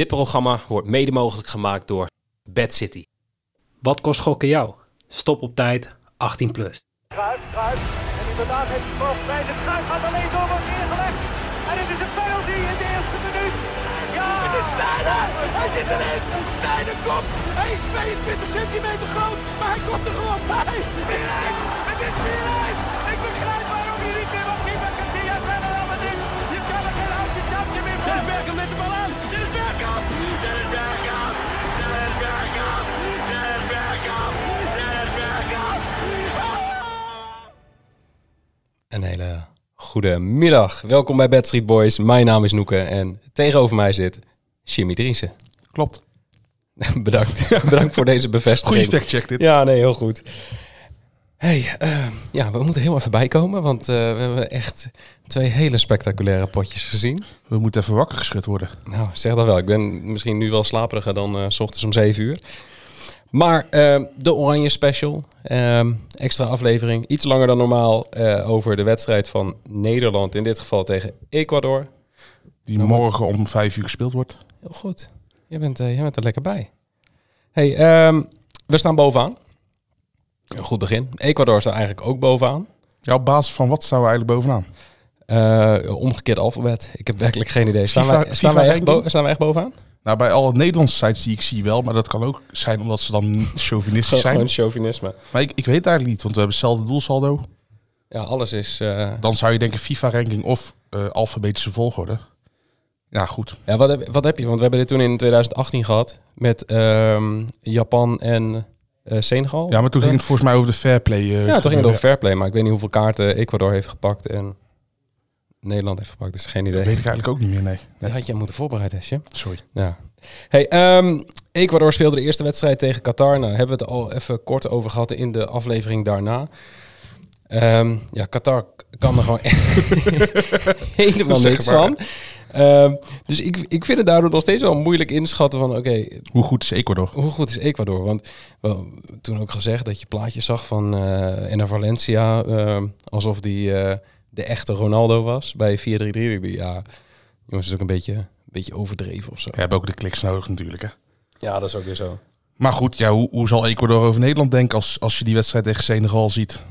Dit programma wordt mede mogelijk gemaakt door Bad City. Wat kost gokken jou? Stop op tijd 18 plus. Kruis, kruis. En inderdaad heeft de bal bij de kruis. Gaat alleen door meer gelegd. En dit is een penalty in de eerste minuut. Ja! Het is Steiner! Hij zit erin! Steiner komt! Hij is 22 centimeter groot, maar hij komt er gewoon bij! Het en dit is 4-1! Een hele goede middag. Welkom bij Bad Street Boys. Mijn naam is Noeke en tegenover mij zit Jimmy Driessen. Klopt. Bedankt. Bedankt voor deze bevestiging. Goeie factcheck dit. Ja, nee, heel goed. hey, eh, ja, we moeten heel even bijkomen, want eh, we hebben echt twee hele spectaculaire potjes gezien. We moeten even wakker geschud worden. Nou, zeg dat wel. Ik ben misschien nu wel slaperiger dan eh, s ochtends om 7 uur. Maar eh, de Oranje Special, ehm, extra aflevering, iets langer dan normaal eh, over de wedstrijd van Nederland, in dit geval tegen Ecuador. Die Nou, morgen om vijf uur gespeeld wordt. Heel goed. Jij bent, eh, jij bent er lekker bij. Hey, ehm, we staan bovenaan. Een goed begin. Ecuador staat eigenlijk ook bovenaan. Ja, op basis van wat staan we eigenlijk bovenaan? Eh, omgekeerd alfabet. Ik heb werkelijk geen idee. Staan, FIFA wij, staan, wij, echt FIFA-ranking? bo- staan wij echt bovenaan? Nou, bij alle Nederlandse sites die ik zie wel, maar dat kan ook zijn omdat ze dan chauvinistisch zijn. Gewoon chauvinisme. Maar ik, ik weet eigenlijk niet, want we hebben hetzelfde doelsaldo. Ja, alles is... eh, Dan zou je denken FIFA-ranking of eh, alfabetische volgorde. Ja, goed. Ja, wat heb, wat heb je? Want we hebben dit toen in 2018 gehad met ehm, Japan en eh, Senegal. Ja, maar toen ging het volgens mij over de fair play. Ja, toen ging het over fair play, maar ik weet niet hoeveel kaarten Ecuador heeft gepakt en Nederland heeft gepakt, dus geen idee. Dat weet ik eigenlijk ook niet meer, nee. Nee. had je moeten voorbereiden, Hesje. Sorry. Ja. Hey, ehm, Ecuador speelde de eerste wedstrijd tegen Qatar. Nou, hebben we het al even kort over gehad in de aflevering daarna. Ehm, ja, Qatar kan er gewoon helemaal niks maar. van. Ehm, dus ik, ik vind het daardoor nog steeds wel moeilijk inschatten van... oké, Hoe goed is Ecuador? hoe goed is Ecuador? Want wel, toen ook gezegd dat je plaatjes zag van eh Enner Valencia... alsof die eh, de echte Ronaldo was bij 4-3-3. Ik dacht, Ja, jongens, is ook een beetje, een beetje overdreven of zo. We hebben ook de kliks nodig natuurlijk, hè. Ja, dat is ook weer zo. Maar goed, ja, hoe, hoe zal Ecuador over Nederland denken als, als je die wedstrijd tegen Senegal ziet?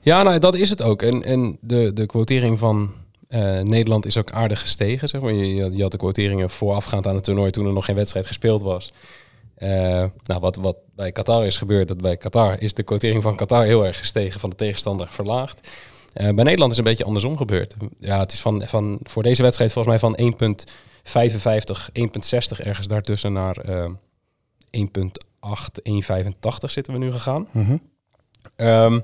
Ja, nou, dat is het ook. En, en de, de quotering van eh, Nederland is ook aardig gestegen. Zeg maar. je, je had de quoteringen voorafgaand aan het toernooi toen er nog geen wedstrijd gespeeld was. Eh, nou, wat, wat bij Qatar is gebeurd, dat bij Qatar is de quotering van Qatar heel erg gestegen, van de tegenstander verlaagd. Eh, bij Nederland is een beetje andersom gebeurd. Ja, het is van, van voor deze wedstrijd volgens mij van 1,55, 1,60 ergens daartussen naar eh 1,8, 1,85 zitten we nu gegaan. Ehm,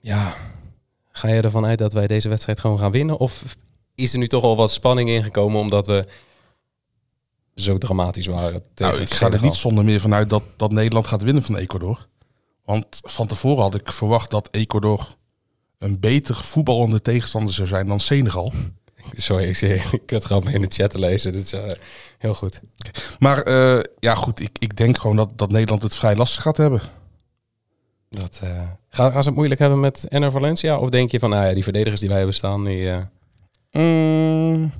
ja, ga je ervan uit dat wij deze wedstrijd gewoon gaan winnen? Of is er nu toch al wat spanning ingekomen omdat we zo dramatisch waren tegen Nou, ik ga er niet zonder meer vanuit dat, dat Nederland gaat winnen van Ecuador. Want van tevoren had ik verwacht dat Ecuador een beter voetballende tegenstander zou zijn dan Senegal. Sorry, ik zie ik het grap in de chat te lezen. Dit is eh, heel goed. Maar eh, ja, goed, ik, ik denk gewoon dat, dat Nederland het vrij lastig gaat hebben. Dat, eh, gaan, gaan ze het moeilijk hebben met Enner Valencia? Of denk je van, nou ja, die verdedigers die wij hebben staan, die... Mm.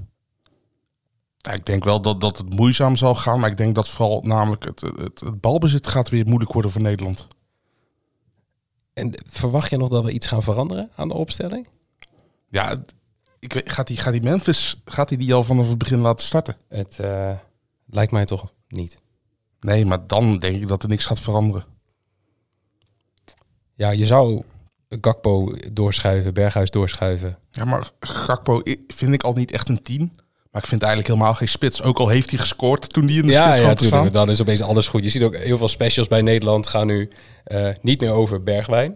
Ja, ik denk wel dat, dat het moeizaam zal gaan, maar ik denk dat vooral namelijk het, het, het balbezit gaat weer moeilijk worden voor Nederland. En verwacht je nog dat we iets gaan veranderen aan de opstelling? Ja, ik weet, gaat, die, gaat die Memphis, gaat die, die al vanaf het begin laten starten? Het eh, lijkt mij toch niet. Nee, maar dan denk ik dat er niks gaat veranderen. Ja, je zou Gakpo doorschuiven, Berghuis doorschuiven. Ja, maar Gakpo vind ik al niet echt een tien. Maar ik vind eigenlijk helemaal geen spits. Ook al heeft hij gescoord toen hij in de Ja, spits ja te staan. Dan is opeens alles goed. Je ziet ook heel veel specials bij Nederland gaan nu eh, niet meer over Bergwijn.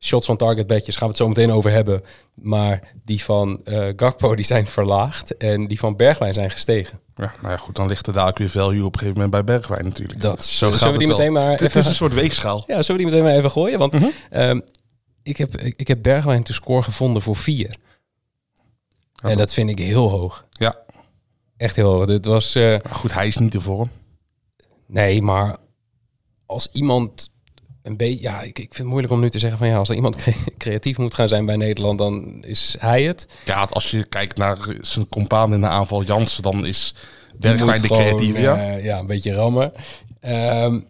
Shots van target bedjes gaan we het zo meteen over hebben. Maar die van eh, Gakpo die zijn verlaagd en die van Bergwijn zijn gestegen. Ja, nou ja, goed, dan ligt er dadelijk weer value op een gegeven moment bij Bergwijn natuurlijk. Dat, Zo gaat we die het wel. meteen maar Het even... is een soort weegschaal. Ja, zullen we die meteen maar even gooien? Want ehm, ik, heb, ik, ik heb Bergwijn te score gevonden voor vier. En dat vind ik heel hoog. Ja, Echt heel hoog. Dit was... eh, goed, hij is niet de vorm. Nee, maar als iemand een beetje... Ja, ik, ik vind het moeilijk om nu te zeggen van... Ja, als er iemand cre- creatief moet gaan zijn bij Nederland, dan is hij het. Ja, als je kijkt naar zijn compaan in de aanval Jansen, dan is Bergwijn de creatieve, ja. eh, ja, een beetje rammen. Ehm,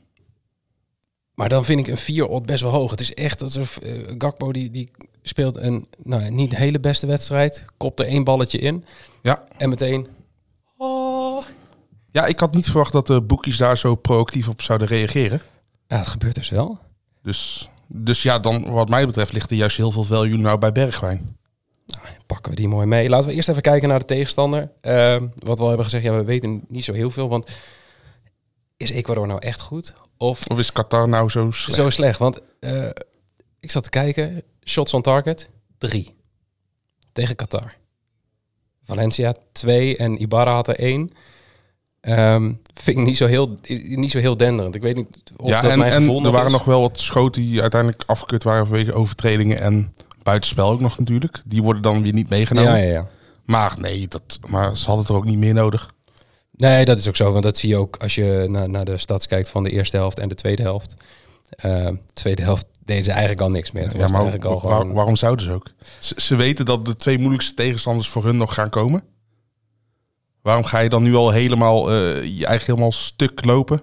maar dan vind ik een 4 odd best wel hoog. Het is echt alsof eh, Gakpo die, die speelt een nou, niet hele beste wedstrijd. Kopt er één balletje in. Ja. En meteen... Oh. Ja, ik had niet verwacht dat de boekjes daar zo proactief op zouden reageren. Ja, het gebeurt dus wel. Dus, dus ja, dan wat mij betreft ligt er juist heel veel value nou bij Bergwijn. Pakken we die mooi mee. Laten we eerst even kijken naar de tegenstander. Ehm, wat we al hebben gezegd, ja, we weten niet zo heel veel. Want is Ecuador nou echt goed? Of Of is Qatar nou zo slecht? zo slecht? Want eh, ik zat te kijken. Shots on target, drie. Tegen Qatar. Valencia, twee. En Ibarra had er één. Ehm, vind ik niet zo, heel, niet zo heel denderend. Ik weet niet of ja, dat en, mijn en er waren is. nog wel wat schoten die uiteindelijk afgekeurd waren vanwege overtredingen en buitenspel ook nog natuurlijk. Die worden dan weer niet meegenomen. Ja, ja, ja. Maar nee, dat, maar ze hadden het er ook niet meer nodig. Nee, dat is ook zo. Want dat zie je ook als je naar, naar de stats kijkt van de eerste helft en de tweede helft. Ehm, tweede helft deden ze eigenlijk al niks meer. Ja, maar eigenlijk al waar- gewoon... waarom zouden ze ook? Ze, ze weten dat de twee moeilijkste tegenstanders voor hun nog gaan komen. Waarom ga je dan nu al helemaal eh, je eigen helemaal stuk lopen?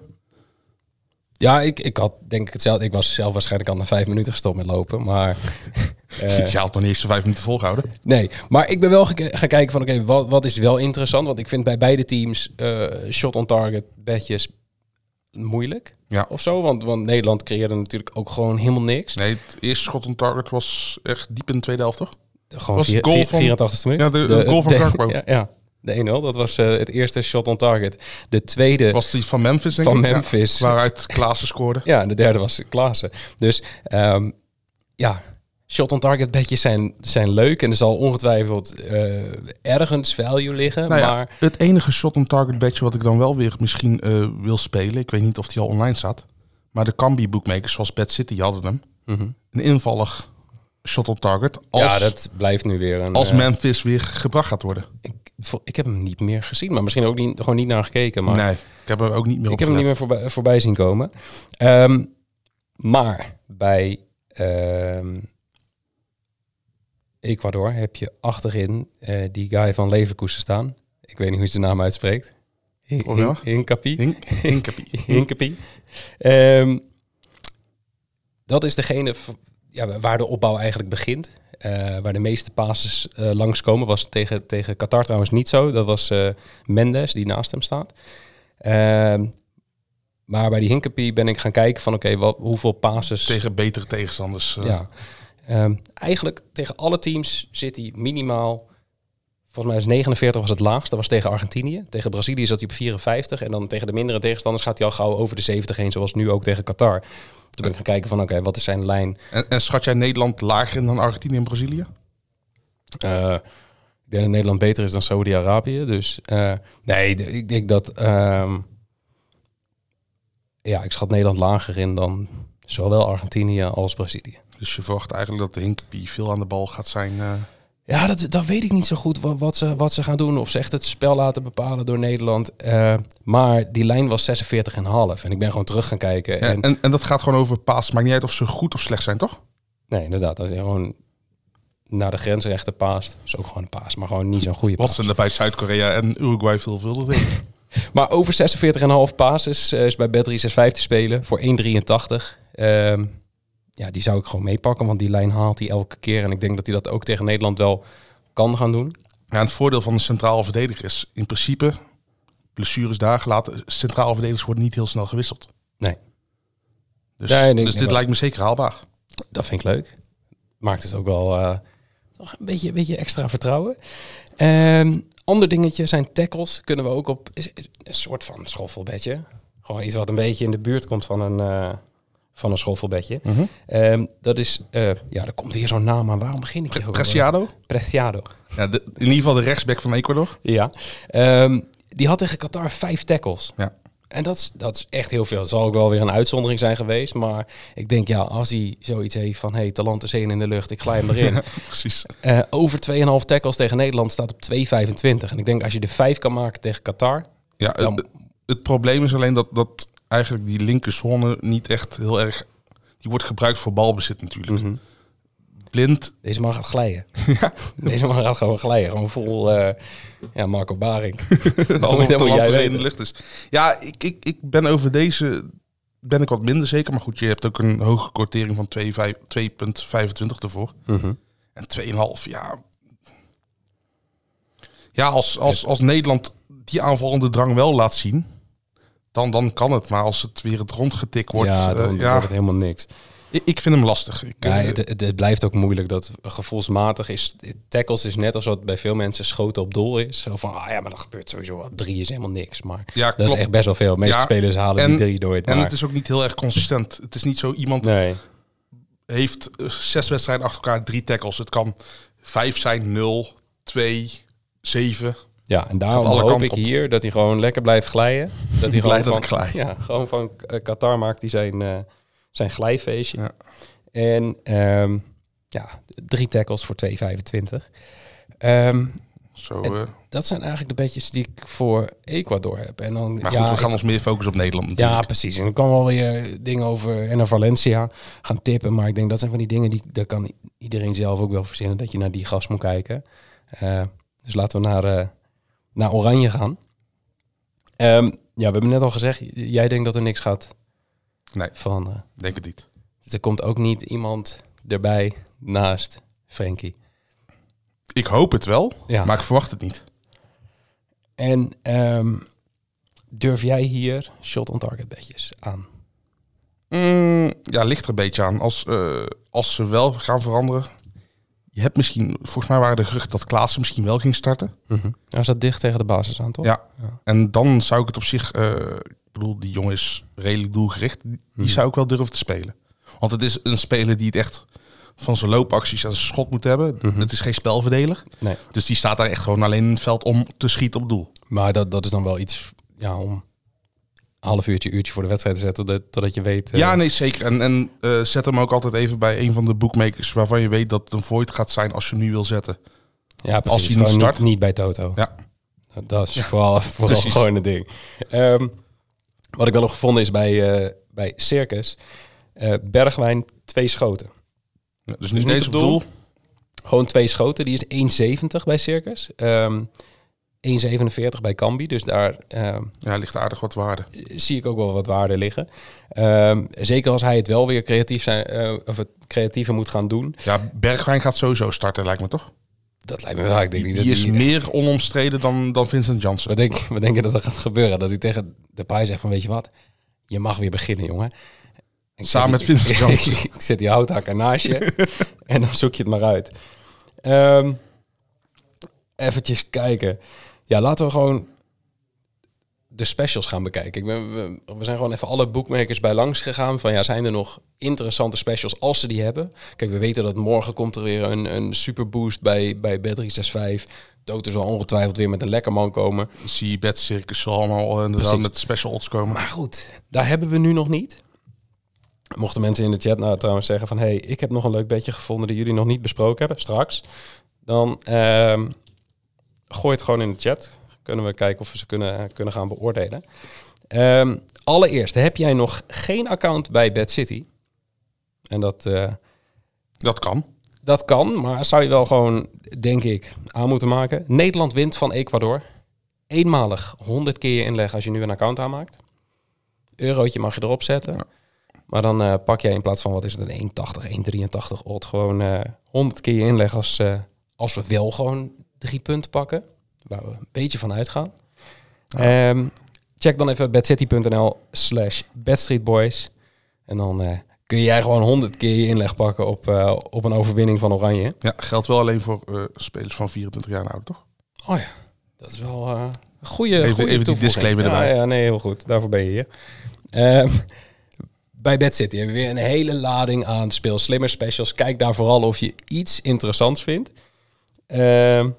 Ja, ik, ik had denk ik hetzelfde. Ik was zelf waarschijnlijk al na vijf minuten gestopt met lopen. Maar eh, je had nog niet eens de vijf minuten volgehouden. nee, maar ik ben wel gaan kijken van oké, wat, wat is wel interessant? Want ik vind bij beide teams eh, shot on target bedjes moeilijk. Ja. Of zo, want, want Nederland creëerde natuurlijk ook gewoon helemaal niks. Nee, het eerste schot on target was echt diep in de tweede helft, toch? Gewoon Was vier, goal vier- van- 84 minuut. Ja, de- de goal van Gakpo. Ja, ja, de 1-0. Dat was eh, het eerste shot on target. De tweede... Was die van Memphis, denk Van ik? Ja, Memphis. waaruit Klaassen scoorde. Ja, en de derde was Klaassen. Dus ehm, ja, shot on target bedjes zijn, zijn leuk. En er zal ongetwijfeld eh, ergens value liggen. Nou ja, maar het enige shot on target badge wat ik dan wel weer misschien eh, wil spelen, ik weet niet of die al online staat, maar de Kambi bookmakers zoals Bad City hadden hem. Mhm. Een invallig shot on target als, ja, dat blijft nu weer een... als eh, Memphis weer gebracht gaat worden. ik, ik heb hem niet meer gezien. Maar misschien ook niet, gewoon niet naar gekeken. Maar nee, ik heb er ook niet meer ik heb hem niet meer voorbij, voorbij zien komen. Ehm, maar bij ehm, Ecuador heb je achterin eh, die guy van Leverkusen staan. Ik weet niet hoe je zijn naam uitspreekt. Hinkapie. Hink- Hinkapie. Ehm, dat is degene ja, waar de opbouw eigenlijk begint. Eh, waar de meeste passes eh langskomen. Was tegen, tegen Qatar trouwens niet zo. Dat was Mendes die naast hem staat. Ehm, maar bij die Hinkapie ben ik gaan kijken van oké, wat hoeveel passes... Tegen betere tegenstanders. Ja. Ehm, eigenlijk tegen alle teams zit hij minimaal. Volgens mij is 49 was het laagst. Dat was tegen Argentinië. Tegen Brazilië zat hij op 54. En dan tegen de mindere tegenstanders gaat hij al gauw over de 70 heen. Zoals nu ook tegen Qatar. Toen ben ik gaan kijken van oké, wat is zijn lijn? En, en schat jij Nederland lager in dan Argentinië en Brazilië? Eh, ik denk dat Nederland beter is dan Saudi-Arabië. Dus eh, nee, ik denk dat... ehm, ja, ik schat Nederland lager in dan zowel Argentinië als Brazilië. Dus je verwacht eigenlijk dat de Hinkapie veel aan de bal gaat zijn. eh. Ja, dat, dat weet ik niet zo goed wat, wat, ze, wat ze gaan doen. Of ze echt het spel laten bepalen door Nederland. Eh, maar die lijn was 46,5. En ik ben gewoon terug gaan kijken. Ja, En, en, en dat gaat gewoon over paas. Maakt niet uit of ze goed of slecht zijn, toch? nee, inderdaad. Als je gewoon naar de grensrechter paast. is ook gewoon een paas. Maar gewoon niet zo'n goede Wat paas. ze er bij Zuid-Korea en Uruguay veelvuldig deden. Maar over 46,5 passes eh, is bij Bet365 te spelen voor 1,83. Ehm ja, die zou ik gewoon meepakken. Want die lijn haalt hij elke keer. En ik denk dat hij dat ook tegen Nederland wel kan gaan doen. Ja, en het voordeel van een centrale verdediger is in principe blessures daar gelaten. Centrale verdedigers worden niet heel snel gewisseld. Nee. Dus, Nee, nee, dus nee, dit lijkt me zeker haalbaar. Dat vind ik leuk. Maakt het ook wel eh, toch een beetje, een beetje extra vertrouwen. Ehm ander dingetje zijn tackles. Kunnen we ook op is, is een soort van schoffelbedje. Gewoon iets wat een beetje in de buurt komt van een, eh, van een schoffelbedje. Ehm, dat is, eh, ja, er komt weer zo'n naam aan. Waarom begin ik hier ook? Preciado? Preciado. Ja, de- in ieder geval de rechtsback van Ecuador. Ja. Ehm, die had tegen Qatar vijf tackles. Ja. En dat is, dat is echt heel veel. Het zal ook wel weer een uitzondering zijn geweest. Maar ik denk, ja, als hij zoiets heeft van... hey, talent is één in de lucht, ik glij hem erin. Precies. Eh, over 2,5 tackles tegen Nederland staat op 2,25. En ik denk, als je de vijf kan maken tegen Qatar... Ja, Dan- het, het probleem is alleen dat, dat eigenlijk die linkerzone niet echt heel erg... Die wordt gebruikt voor balbezit natuurlijk. Mhm. Blind, Deze man gaat glijden. Deze man gaat gewoon glijden. Gewoon vol eh, ja, Marco Baring. moet jij lamp in de lucht is. Ja, ik, ik, ik ben over deze ben ik wat minder zeker. Maar goed, je hebt ook een hoge quotering van 2,5 2,25 ervoor. Mhm. En 2,5, ja. Ja, als, als, als Nederland die aanvallende drang wel laat zien, dan, dan kan het. Maar als het weer het rondgetik wordt, ja, eh, dan ja, wordt het helemaal niks. ik, ik vind hem lastig. Ik, Ja, eh, het, het, het blijft ook moeilijk dat gevoelsmatig is. Tackles is net als wat bij veel mensen schoten op doel is. Zo van, ah ja, maar dat gebeurt sowieso. Op drie is helemaal niks. Maar ja, dat is echt best wel veel. De meeste Ja, spelers halen en- die drie nooit. En Maar, het is ook niet heel erg consistent. Het is niet zo iemand nee. heeft eh, zes wedstrijden achter elkaar, drie tackles. Het kan vijf zijn, 0, 2, 7. Ja, en daarom hoop ik op. hier dat hij gewoon lekker blijft glijden. Dat hij gewoon van, ik glij. ja, gewoon van eh, Qatar maakt hij zijn, eh, zijn glijfeestje. Ja. En ehm, ja, drie tackles voor 2,25. Ehm Zo, eh, dat zijn eigenlijk de bedjes die ik voor Ecuador heb. En dan, maar goed, ja, we gaan ik- ons meer focussen op Nederland ja, precies. En dan kan wel weer dingen over en naar Valencia gaan tippen. Maar ik denk dat zijn van die dingen die daar kan iedereen zelf ook wel verzinnen. Dat je naar die gast moet kijken. Dus laten we naar, naar Oranje gaan. Ehm, ja, we hebben net al gezegd, jij denkt dat er niks gaat Nee, veranderen. denk het niet. Dus er komt ook niet iemand erbij naast Frenkie. Ik hoop het wel, Ja. maar ik verwacht het niet. En ehm, durf jij hier shot on target bedjes aan? Mm, ja, ligt er een beetje aan. Als, eh, als ze wel gaan veranderen. Je hebt misschien, volgens mij waren de geruchten dat Klaassen misschien wel ging starten. Hij zat dicht tegen de basis aan, toch? Ja. Ja. En dan zou ik het op zich, eh, ik bedoel, die jongen is redelijk doelgericht. Die Mhm. zou ik wel durven te spelen. Want het is een speler die het echt van zijn loopacties en zijn schot moet hebben. Mhm. Het is geen spelverdeler. Nee. Dus die staat daar echt gewoon alleen in het veld om te schieten op doel. Maar dat, dat is dan wel iets ja, om half uurtje, uurtje voor de wedstrijd te zetten, totdat, totdat je weet... eh, Ja, nee, zeker. En, en eh, zet hem ook altijd even bij een van de bookmakers waarvan je weet dat het een void gaat zijn als je nu wil zetten. ja, precies. als niet Gewoon start. Niet, bij Toto. Ja. Dat, is vooral, vooral gewoon een ding. Ehm, wat ik wel nog gevonden is bij, eh, bij Circus, Bergwijn twee schoten. Ja, dus Dus niet niet eens op doel. Gewoon twee schoten, die is 1,70 bij Circus. Ehm 1,47 bij Cambi, dus daar ehm, Ja, ligt aardig wat waarde. zie ik ook wel wat waarde liggen. Ehm, zeker als hij het wel weer creatief zijn, eh, of het creatiever moet gaan doen. Ja, Bergwijn gaat sowieso starten, lijkt me toch? Dat lijkt me wel. Ik denk niet die dat is meer onomstreden dan, dan Vincent Janssen. Wat denk, wat denk je dat er gaat gebeuren? Dat hij tegen de paai zegt van, weet je wat? Je mag weer beginnen, jongen. Samen met die- Vincent Janssen. ik zet die houthakker naast je en dan zoek je het maar uit. Ehm eventjes kijken. Ja, laten we gewoon de specials gaan bekijken. Ik ben, we, we zijn gewoon even alle boekmakers bij langs gegaan. Van ja, zijn er nog interessante specials als ze die hebben? Kijk, we weten dat morgen komt er weer een, een superboost bij, bij Bet365. Toto zal ongetwijfeld weer met een lekker man komen. Zie Bed Circus zal allemaal eh, inderdaad met special odds komen. Maar goed, daar hebben we nu nog niet. Mochten mensen in de chat nou trouwens zeggen van... hey, ik heb nog een leuk bedje gevonden die jullie nog niet besproken hebben, straks. Dan ehm, gooi het gewoon in de chat. Kunnen we kijken of we ze kunnen, kunnen gaan beoordelen. Ehm, allereerst, heb jij nog geen account bij Bad City? En dat, eh, Dat kan. dat kan, maar zou je wel gewoon, denk ik, aan moeten maken. Nederland wint van Ecuador. Eenmalig 100 keer je inleg als je nu een account aanmaakt. Eurotje mag je erop zetten. Maar dan eh, pak jij in plaats van, wat is het, een 1,80, 1,83 odd, gewoon eh 100 keer je inleg als, als we wel gewoon drie punten pakken. Waar we een beetje van uitgaan. Ehm, check dan even bedcity.nl slash bedstreetboys. En dan eh, kun jij gewoon 100 keer je inleg pakken op, eh, op een overwinning van Oranje. Ja, geldt wel alleen voor eh, spelers van 24 jaar ouder, toch? Oh ja, dat is wel een goede, Even- goede even die disclaimer ja, erbij. Ja, nee, heel goed. Daarvoor ben je hier. Ehm, bij Bad City hebben we weer een hele lading aan speel slimmer specials. Kijk daar vooral of je iets interessants vindt. Ehm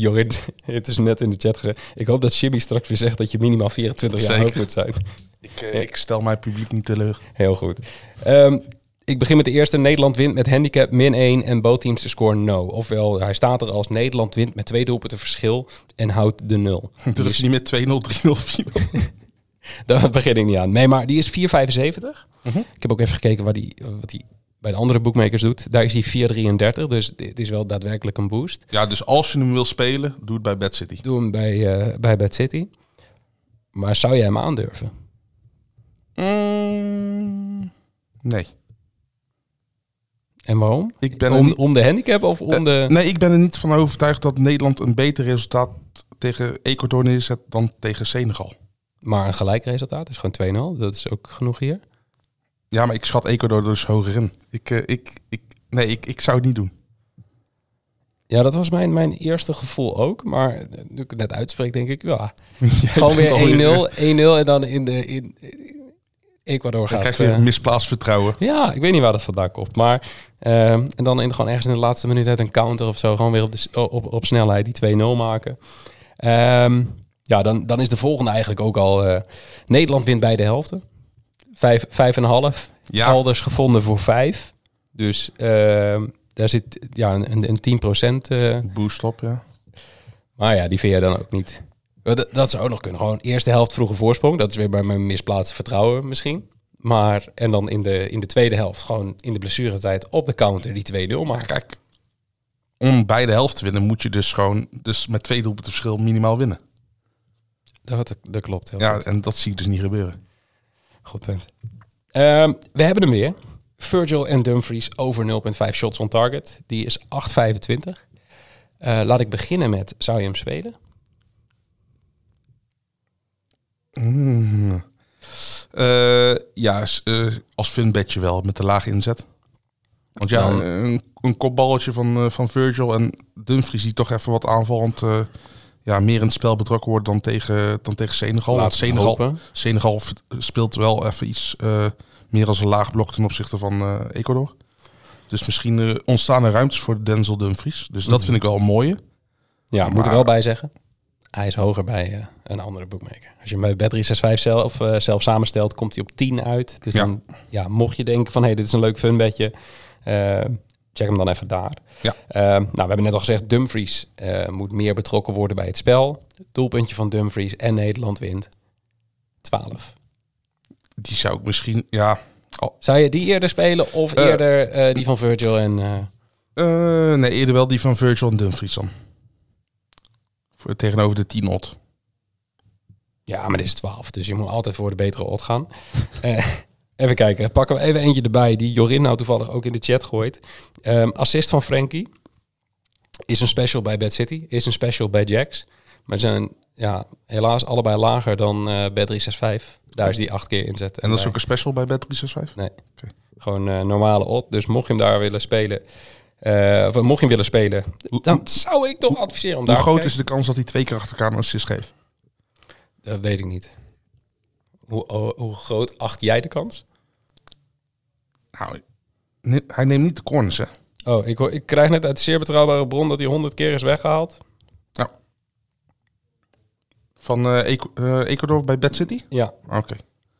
Jorrit, het is net in de chat gezegd. Ik hoop dat Jimmy straks weer zegt dat je minimaal 24 jaar oud moet zijn. Ik, eh, ik stel mijn publiek niet teleur. Heel goed. Ehm, ik begin met de eerste. Nederland wint met handicap min 1 en both teams te score no. Ofwel, hij staat er als Nederland wint met twee doelpunten verschil en houdt de nul. Die Durf je niet met 2-0, 3-0, 4-0? Daar begin ik niet aan. Nee, maar die is 4,75. Mhm. Ik heb ook even gekeken waar die, wat die bij de andere bookmakers doet, daar is die 4,33. Dus dit is wel daadwerkelijk een boost. Ja, dus als je hem wil spelen, doe het bij Bad City. Doe hem bij, eh, bij Bad City. Maar zou jij hem aandurven? Mm, nee. En waarom? Ik ben om, niet- om de handicap of om Eh, de... Nee, ik ben er niet van overtuigd dat Nederland een beter resultaat tegen Ecuador neerzet dan tegen Senegal. Maar een gelijk resultaat, dus gewoon 2-0. Dat is ook genoeg hier. Ja, maar ik schat Ecuador dus hoger in. Ik, eh, ik, ik, nee, ik, ik zou het niet doen. Ja, dat was mijn, mijn eerste gevoel ook. Maar eh, nu ik het net uitspreek, denk ik, ja. Gewoon weer 1-0, 1-0 en dan in de... In, Ecuador Dan gaat... krijg je eh, misplaatst vertrouwen. Ja, ik weet niet waar dat vandaan komt. Maar ehm, en dan in, gewoon ergens in de laatste minuut uit een counter of zo, gewoon weer op, de, op, op snelheid die 2-0 maken. Ehm, ja, dan, dan is de volgende eigenlijk ook al. eh, Nederland wint beide helften. Vijf, vijf en een half. Ja. Alders gevonden voor vijf. Dus ehm, daar zit ja, een, een 10 procent. eh, Boost op, ja. maar ja, die vind je dan ook niet. Dat, dat zou ook nog kunnen. Gewoon eerste helft vroege voorsprong. Dat is weer bij mijn misplaatste vertrouwen misschien. Maar en dan in de, in de tweede helft, gewoon in de blessuretijd op de counter die 2-0 maken. Kijk, om beide helft te winnen moet je dus gewoon dus met twee doelpunten verschil minimaal winnen. Dat, dat klopt. Heel Ja, goed. en dat zie ik dus niet gebeuren. Goed punt. Ehm, we hebben hem weer. Virgil en Dumfries over 0,5 shots on target. Die is 8,25. Eh, laat ik beginnen met, zou je hem spelen? Mm. Eh, ja, eh, als funbedje wel, met de lage inzet. Want ja, een, een kopballetje van, van Virgil en Dumfries die toch even wat aanvallend ja, meer in het spel betrokken wordt dan tegen, dan tegen Senegal. Want Senegal, hopen. Senegal speelt wel even iets eh, meer als een laag blok ten opzichte van eh, Ecuador. Dus misschien eh, ontstaan er ruimtes voor Denzel Dumfries. Dus dat Mhm. vind ik wel een mooie. Ja, moet er wel bij zeggen. Hij is hoger bij een andere bookmaker. Als je hem bij Bet365 zelf, zelf samenstelt, komt hij op 10 uit. Dus Ja. dan, ja, mocht je denken van, hé, hey, dit is een leuk funbedje, check hem dan even daar. Ja. Eh, nou, we hebben net al gezegd, Dumfries eh, moet meer betrokken worden bij het spel. Het doelpuntje van Dumfries en Nederland wint 12. Die zou ik misschien, ja, Zou je die eerder spelen of Eh. eerder eh, die van Virgil en... nee, eerder wel die van Virgil en Dumfries dan. Voor, tegenover de 10 odd. Ja, maar dit is 12, dus je moet altijd voor de betere odd gaan. Even kijken, pakken we even eentje erbij die Jorin nou toevallig ook in de chat gooit. Ehm, assist van Frankie is een special bij Bad City, is een special bij Jax. Maar zijn ja, helaas allebei lager dan eh Bet365. Daar is die acht keer inzet. En dat is ook een special bij Bet365? Nee, Oké. gewoon eh, normale odd. Dus mocht je hem daar willen spelen, eh, of mocht je hem willen spelen, Hoe- dan zou ik toch adviseren om Hoe daar groot te is de kans dat hij twee keer achter elkaar een assist geeft? Dat weet ik niet. Hoe, hoe, hoe groot acht jij de kans? Nou, hij neemt niet de corners, hè? Oh, ik, ik krijg net uit de zeer betrouwbare bron dat hij 100 keer is weggehaald. Van eh, eh, Ecuador bij Bet City? Ja, Oké.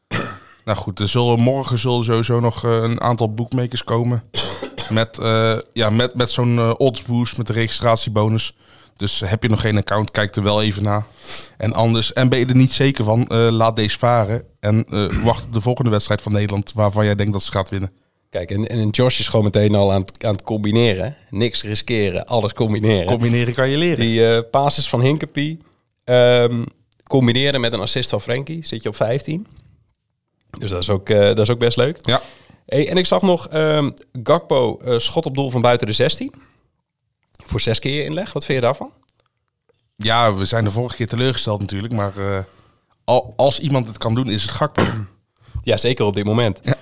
nou goed, er zullen morgen zullen sowieso nog eh, een aantal bookmakers komen. Met, ja, met, met zo'n eh, odds boost, met de registratiebonus. Dus heb je nog geen account, kijk er wel even naar. En anders, en ben je er niet zeker van, laat deze varen. En wacht op de volgende wedstrijd van Nederland, waarvan jij denkt dat ze gaat winnen. Kijk, en, en Josh is gewoon meteen al aan het, aan het combineren. Niks riskeren, alles combineren. Combineren kan je leren. Die eh passes van Hinkepie ehm, combineren met een assist van Frenkie, zit je op 15. Dus dat is ook, eh, dat is ook best leuk. Ja. Hey, en ik zag nog ehm, Gakpo eh, schot op doel van buiten de 16. Voor zes keer inleg. Wat vind je daarvan? ja, we zijn de vorige keer teleurgesteld natuurlijk. Maar al, als iemand het kan doen, is het Gakpo. Ja, zeker op dit moment. Ja.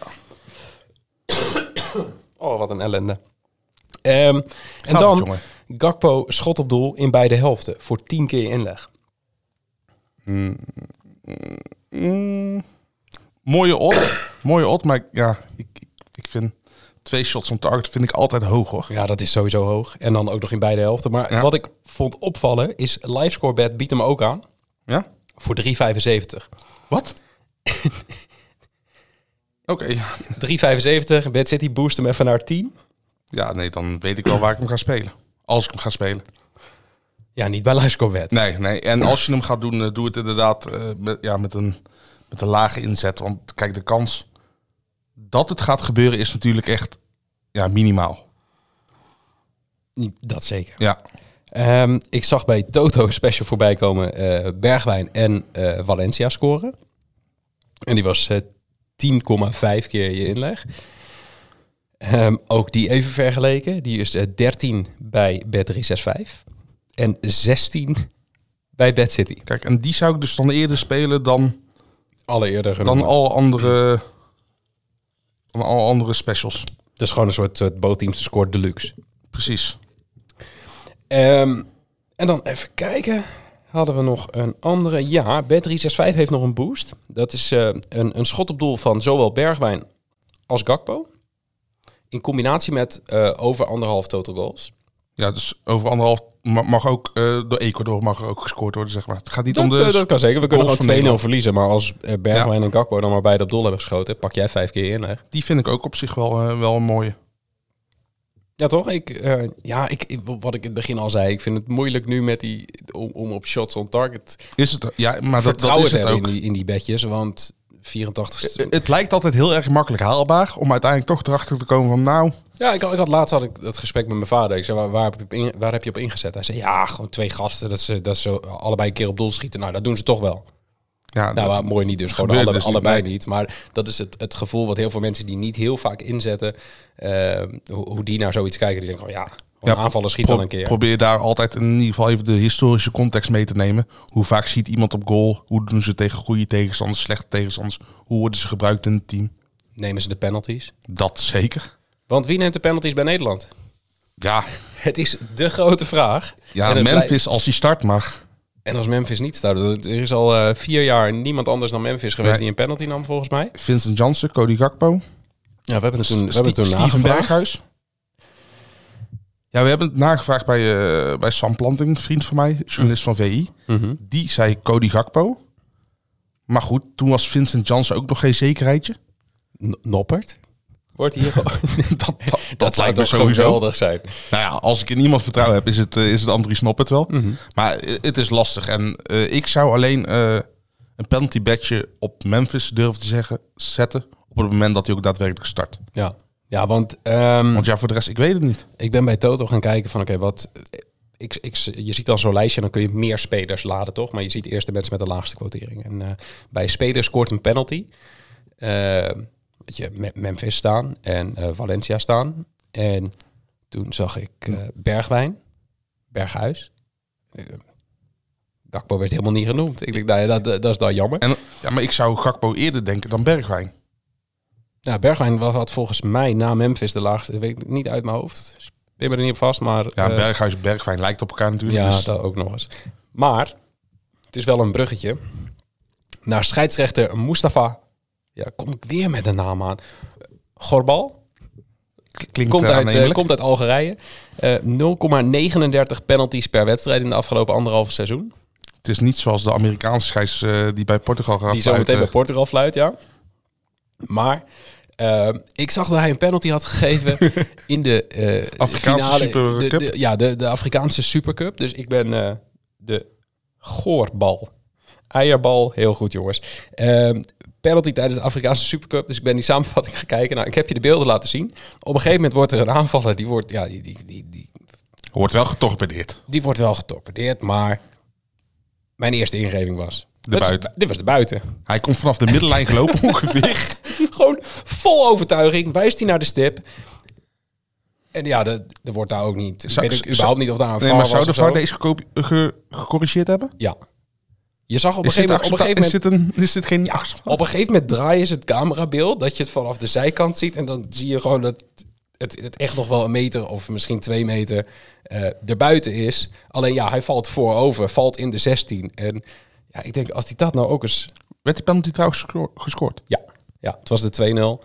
Oh, wat een ellende. Ehm, en dan. Gakpo schot op doel in beide helften voor 10 keer inleg. Mm, mooie odd. mooie odd, maar ja, ik, ik, ik vind twee shots on target vind ik altijd hoog hoor. Ja, dat is sowieso hoog. En dan ook nog in beide helften. Maar Ja. wat ik vond opvallen is livescorebet biedt hem ook aan Ja? voor 3,75. Wat? Oké, 3,75. Bad City boost hem even naar 10. ja, nee, dan weet ik wel waar ik hem ga spelen. Als ik hem ga spelen. Ja, niet bij livescorebet. Nee, nee. En als je hem gaat doen, eh, doe het inderdaad eh, met, ja, met, een, met een lage inzet. Want kijk, de kans dat het gaat gebeuren is natuurlijk echt ja, minimaal. Dat zeker. Ja, Ehm, ik zag bij Toto special voorbij komen eh, Bergwijn en Valencia scoren. En die was 10,5 keer je inleg. Ehm, ook die even vergeleken. Die is eh, 13 bij Bet365 en 16 bij BetCity. kijk, en die zou ik dus dan eerder spelen dan, Alle eerder dan al andere, dan al andere specials. Dat is gewoon een soort, soort bootteams score deluxe. Precies. Ehm, en dan even kijken. Hadden we nog een andere? Ja, Bet365 heeft nog een boost. Dat is eh, een, een schot op doel van zowel Bergwijn als Gakpo. In combinatie met eh, over anderhalf total goals. Ja, dus over anderhalf ma- mag ook, eh, door Ecuador mag er ook gescoord worden, zeg maar. Het gaat niet Dat, om de... dat kan zeker. We kunnen gewoon 2-0 Nederland. verliezen. Maar als Bergwijn en Gakpo dan maar beide op doel hebben geschoten, pak jij vijf keer in. Hè? Die vind ik ook op zich wel, wel een mooie. Ja, toch? Ik, eh, ja, ik, wat ik in het begin al zei, ik vind het moeilijk nu met die, om, om op shots on target Is het, ja, maar dat, dat is het ook. in die, in die bedjes. Want 84... Eh, Het lijkt altijd heel erg makkelijk haalbaar om uiteindelijk toch erachter te komen van nou, Ja, ik, had- ik had laatst had ik het gesprek met mijn vader. Ik zei, waar, waar, heb, je in- waar heb je op ingezet? Hij zei, ja, gewoon twee gasten. Dat ze, dat ze allebei een keer op doel schieten. Nou, dat doen ze toch wel. Ja, Nou, maar mooi niet dus. Gewoon alle, dus allebei niet. Maar dat is het, het gevoel wat heel veel mensen die niet heel vaak inzetten... eh, hoe, hoe die naar zoiets kijken. Die denken, oh ja, aanvallen schiet dan een keer. Probeer daar altijd in ieder geval even de historische context mee te nemen. Hoe vaak ziet iemand op goal? Hoe doen ze tegen goede tegenstanders, slechte tegenstanders? Hoe worden ze gebruikt in het team? Nemen ze de penalties? Dat zeker. Want wie neemt de penalties bij Nederland? Ja, Het is de grote vraag. ja Memphis als hij start mag. En als Memphis niet staat. Er is al eh, vier jaar niemand anders dan Memphis geweest Nee. die een penalty nam, volgens mij. Vincent Janssen, Cody Gakpo, Ja, we hebben het toen, we hebben toen Steven. Berghuis. Ja, we hebben het nagevraagd bij, eh, bij Sam Planting, vriend van mij, journalist van VI. Mhm. Die zei Cody Gakpo. Maar goed, toen was Vincent Janssen ook nog geen zekerheidje. N- Noppert? Wordt hier dat, dat, dat, Dat zou lijkt me toch sowieso. geweldig zijn. Nou ja, als ik in iemand vertrouwen heb, is het, eh, is het Andries Noppert wel. Mhm. Maar eh, het is lastig. En eh, ik zou alleen een penalty badge op Memphis durven te zeggen, zetten. Op het moment dat hij ook daadwerkelijk start. Ja, ja want, ehm, Want ja, voor de rest, ik weet het niet. ik ben bij Toto gaan kijken van oké, wat... Ik, ik, je ziet dan zo'n lijstje en dan kun je meer spelers laden, toch? Maar je ziet eerst de mensen met de laagste quotering. En bij een speler scoort een penalty. Dat je Me- Memphis staan en eh, Valencia staan. En toen zag ik eh, Bergwijn, Berghuis. Eh, Gakpo werd helemaal niet genoemd. Ik denk, nou ja, dat, dat is dan jammer. En, ja, maar ik zou Gakpo eerder denken dan Bergwijn. Ja, Bergwijn was, had volgens mij na Memphis de laagste. Dat weet ik niet uit mijn hoofd. Ik ben er niet op vast, maar... Ja, Berghuis en Bergwijn lijkt op elkaar natuurlijk. ja, dus- dat ook nog eens. Maar het is wel een bruggetje naar scheidsrechter Mustafa. Ja, kom ik weer met de naam aan. Gorbal. klinkt Komt uit, eh, komt uit Algerije. Eh 0,39 penalties per wedstrijd in de afgelopen anderhalve seizoen. Het is niet zoals de Amerikaanse scheids eh, die bij Portugal gaat Die zo meteen bij. Portugal fluit, ja. Maar ik zag dat hij een penalty had gegeven in de Afrikaanse finale. Supercup? De, de- ja, de, de Afrikaanse Supercup. Dus ik ben de goorbal. Eierbal, heel goed jongens. Penalty tijdens de Afrikaanse Supercup. Dus ik ben die samenvatting gaan kijken. Nou, ik heb je de beelden laten zien. Op een gegeven moment wordt er een aanvaller. Die wordt, ja, die, die, die, die, Wordt wel getorpedeerd. die wordt wel getorpedeerd. Maar mijn eerste ingeving was... De is- buiten. dit was de buiten. Hij komt vanaf de middenlijn gelopen ongeveer. Gewoon vol overtuiging. Wijst hij naar de stip. En ja, de- er wordt daar ook niet... Zou- ik weet zou- überhaupt niet of daar een Nee, maar zou was de VAR deze geco- ge- gecorrigeerd hebben? Ja. Je zag op een gegeven moment... Op een gegeven moment is dit, een, is dit geen Ja, op een gegeven moment draaien ze het camerabeeld dat je het vanaf de zijkant ziet en dan zie je gewoon dat het, het echt nog wel een meter of misschien twee meter eh erbuiten is. Alleen ja, hij valt voorover, valt in de 16. En ja, ik denk als hij dat nou ook eens... Werd die penalty trouwens gesco- gescoord? Ja, ja het was de 2-0.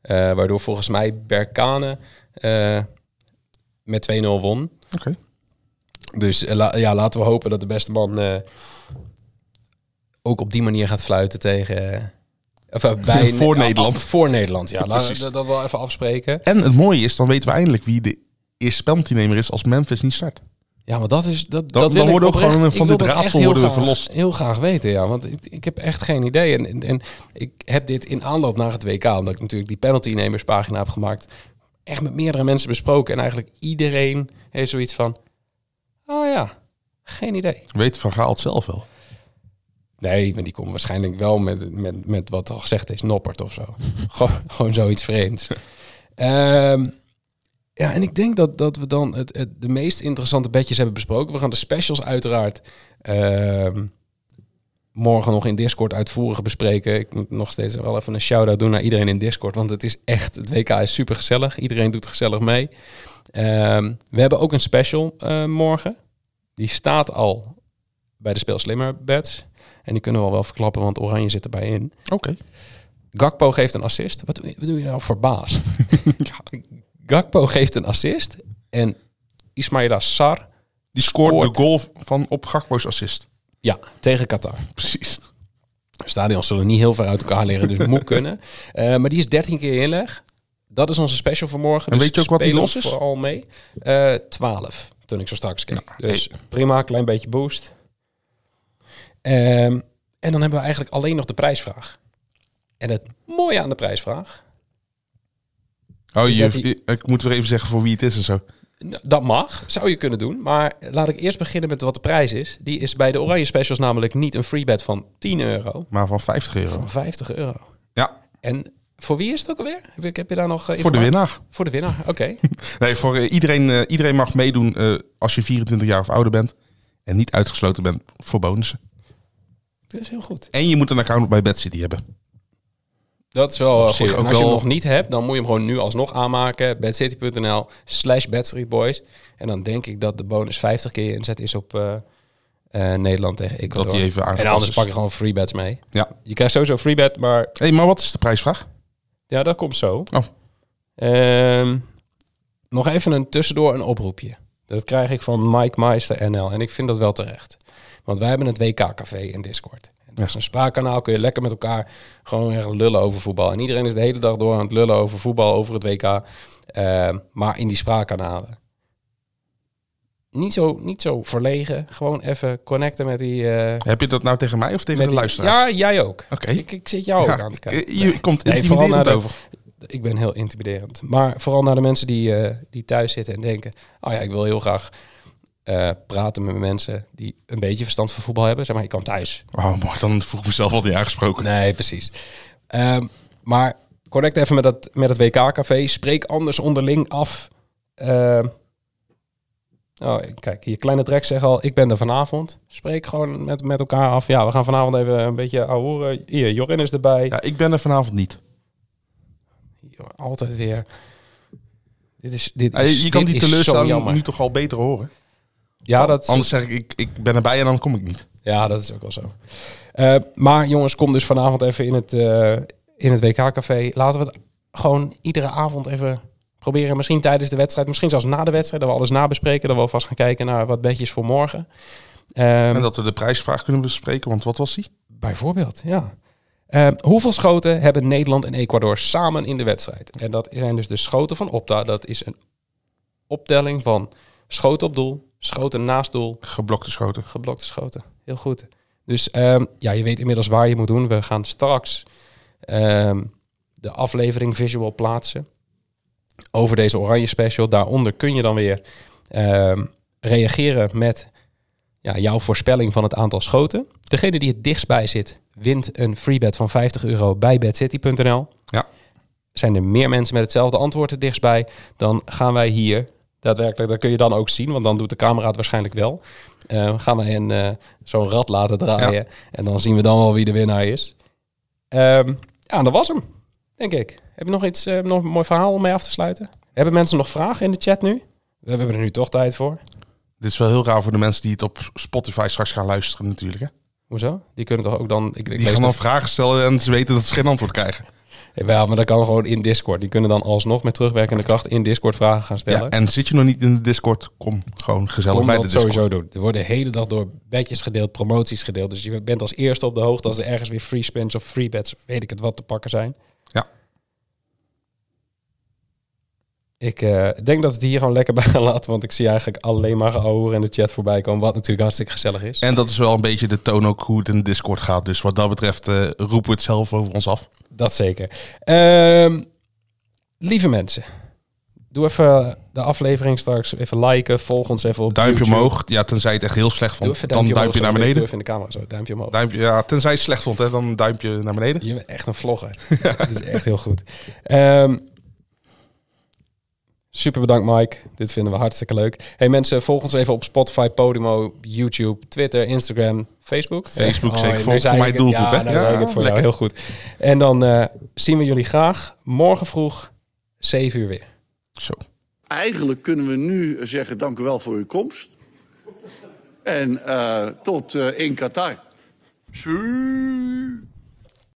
eh, waardoor volgens mij Berkane eh, met 2-0 won. Oké. Dus ja, laten we hopen dat de beste man ook op die manier gaat fluiten tegen... eh, Of, eh, bij Voor Nederland. voor Nederland, ja. Laten we dat wel even afspreken. En het mooie is, dan weten we eindelijk wie de eerste penaltynemer is als Memphis niet start. Ja, maar dat is... Dat, Dan- dat dan worden ook oprecht- gewoon van dit raadsel heel worden we graag- verlost. Heel graag weten, ja. Want ik, ik heb echt geen idee. En, en, en ik heb dit in aanloop naar het WK, omdat ik natuurlijk die penaltynemerspagina heb gemaakt, echt met meerdere mensen besproken. En eigenlijk iedereen heeft zoiets van... Oh ja, geen idee. Weet Van Gaal het zelf wel? Nee, maar die komt waarschijnlijk wel met, met, met wat al gezegd is, noppert of zo. gewoon, gewoon zoiets vreemds. Ehm, ja, en ik denk dat, dat we dan het, de meest interessante bedjes hebben besproken. We gaan de specials uiteraard ehm, morgen nog in Discord uitvoerig bespreken. Ik moet nog steeds wel even een shout-out doen naar iedereen in Discord. Want het is echt, het WK is super gezellig. Iedereen doet gezellig mee. Ehm, we hebben ook een special eh, morgen. Die staat al bij de Speel Slimmer bets. En die kunnen we al wel verklappen, want Oranje zit erbij in. Oké. Gakpo geeft een assist. Wat doe je, wat doe je nou verbaasd? Gakpo geeft een assist. En Ismaila Sar, Die scoort Scoort. de goal van op Gakpo's assist. ja, tegen Qatar. Precies. Stadions zullen niet heel ver uit elkaar liggen, dus moet kunnen. Eh, maar die is 13 keer inleg. Dat is onze special voor morgen. En dus weet je ook wat die los is? Vooral mee. Eh 12, toen ik zo straks keek. Ja, dus prima, klein beetje boost. Ehm, en dan hebben we eigenlijk alleen nog de prijsvraag. En het mooie aan de prijsvraag, Oh, je, die- ik moet weer even zeggen voor wie het is en zo. Nou, Dat mag, zou je kunnen doen. Maar laat ik eerst beginnen met wat de prijs is. Die is bij de Oranje Specials namelijk niet een free bet van 10 euro, Maar van 50 euro. van 50 euro. Ja, En voor wie is het ook alweer? Heb, heb je daar nog eh, voor de winnaar. Voor de winnaar, oké. Nee, voor eh, iedereen, eh, iedereen mag meedoen als je 24 jaar of ouder bent. En niet uitgesloten bent voor bonussen. Dat is heel goed. En je moet een account bij Bad City hebben. Dat is wel Op uh, zich goed. ook En als je hem nog niet hebt, dan moet je hem gewoon nu alsnog aanmaken. bedcity.nl slash bedstreetboys. En dan denk ik dat de bonus 50 keer inzet is op eh, eh, Nederland tegen Ecuador. Dat die even en anders is. pak je gewoon free bets mee. Ja. Je krijgt sowieso free bet, maar hey, maar wat is de prijsvraag? Ja, dat komt zo. Oh. Ehm, nog even een tussendoor een oproepje. Dat krijg ik van Mike Meister NL. En ik vind dat wel terecht. Want wij hebben het WK-café in Discord. Dat is een spraakkanaal. Kun je lekker met elkaar gewoon echt lullen over voetbal. En iedereen is de hele dag door aan het lullen over voetbal, over het WK. Ehm, maar in die spraakkanalen. Niet zo, niet zo verlegen. Gewoon even connecten met die... eh, Heb je dat nou tegen mij of tegen de die- luisteraars? Ja, jij ook. Oké. Ik, ik zit jou ook aan te kijken. Je komt Nee, intimiderend de- over. Ik ben heel intimiderend. Maar vooral naar de mensen die, eh, die thuis zitten en denken... oh ja, ik wil heel graag eh, praten met mensen die een beetje verstand van voetbal hebben. Zeg maar, ik kan thuis. Oh, mooi, dan voel ik mezelf al niet aangesproken. Nee, precies. Ehm, maar connect even met, dat, met het WK-café. Spreek anders onderling af. Ehm, oh, kijk, je kleine trek zegt al, ik ben er vanavond. Spreek gewoon met, met elkaar af. Ja, we gaan vanavond even een beetje ouwehoeren. Hier, Jorin is erbij. Ja, ik ben er vanavond niet. Altijd weer. Dit is, dit is, je kan dit die teleurstelling niet toch al beter horen? Ja, dat, Anders zeg ik, ik, ik ben erbij en dan kom ik niet. ja, dat is ook wel zo. Eh, maar jongens, kom dus vanavond even in het, eh, in het WK-café. Laten we het gewoon iedere avond even proberen. Misschien tijdens de wedstrijd, misschien zelfs na de wedstrijd. Dat we alles nabespreken. Dat we alvast gaan kijken naar wat bedjes voor morgen. Ehm, En dat we de prijsvraag kunnen bespreken, want wat was die? Bijvoorbeeld, ja. Ehm, hoeveel schoten hebben Nederland en Ecuador samen in de wedstrijd? En dat zijn dus de schoten van Opta. Dat is een optelling van schoten op doel, schoten naast doel, Geblokte schoten. geblokte schoten. Heel goed. Dus ehm, ja, je weet inmiddels waar je moet doen. We gaan straks ehm, de aflevering visual plaatsen over deze oranje special. Daaronder kun je dan weer ehm, reageren met ja, jouw voorspelling van het aantal schoten. Degene die het dichtst bij zit, wint een freebet van 50 euro bij bedcity.nl. Ja. Zijn er meer mensen met hetzelfde antwoord het dichtst bij, dan gaan wij hier daadwerkelijk, dat kun je dan ook zien, want dan doet de camera het waarschijnlijk wel. Eh, gaan wij een, eh, zo'n rad laten draaien en dan zien we dan wel wie de winnaar is. Ehm, ja, dat was hem, denk ik. Heb je nog iets, eh, nog een mooi verhaal om mee af te sluiten? Hebben mensen nog vragen in de chat nu? We hebben er nu toch tijd voor. Dit is wel heel raar voor de mensen die het op Spotify straks gaan luisteren natuurlijk. Hè? Hoezo? Die kunnen toch ook dan... Ik, ik Die gaan dan vragen stellen en ze weten dat ze geen antwoord krijgen. Ja, maar dat kan gewoon in Discord. Die kunnen dan alsnog met terugwerkende kracht in Discord vragen gaan stellen. Ja, en zit je nog niet in de Discord, kom gewoon gezellig Kom bij de dat Discord. sowieso doen. Er worden de hele dag door bedjes gedeeld, promoties gedeeld. Dus je bent als eerste op de hoogte als er ergens weer free spins of free bets, of weet ik het wat, te pakken zijn. Ja. Ik eh, denk dat we het hier gewoon lekker bij gaan laten, want ik zie eigenlijk alleen maar geouwer in de chat voorbij komen, wat natuurlijk hartstikke gezellig is. En dat is wel een beetje de toon ook hoe het in Discord gaat. Dus wat dat betreft eh, roepen we het zelf over ons af. Dat zeker. Ehm, lieve mensen, doe even de aflevering straks. Even liken. Volg ons even op Duimpje YouTube. omhoog. Ja, tenzij je het echt heel slecht vond. Dan duimpje, naar zo. Doe beneden. even in de camera zo. Duimpje omhoog. Duimpje, ja, tenzij je het slecht vond, hè, dan een duimpje naar beneden. Je bent echt een vlogger. Dat is echt heel goed. Ehm, super bedankt, Mike. Dit vinden we hartstikke leuk. Hey mensen, volg ons even op Spotify, Podimo, YouTube, Twitter, Instagram, Facebook. Facebook, Ja, zeker. Voor- zei voor het. doelgroep, Ja, hè? Ja, het voor jou. lekker. Heel goed. En dan eh, zien we jullie graag morgen vroeg, 7 uur weer. Zo. Eigenlijk kunnen we nu zeggen dank u wel voor uw komst. En eh, tot eh, in Qatar.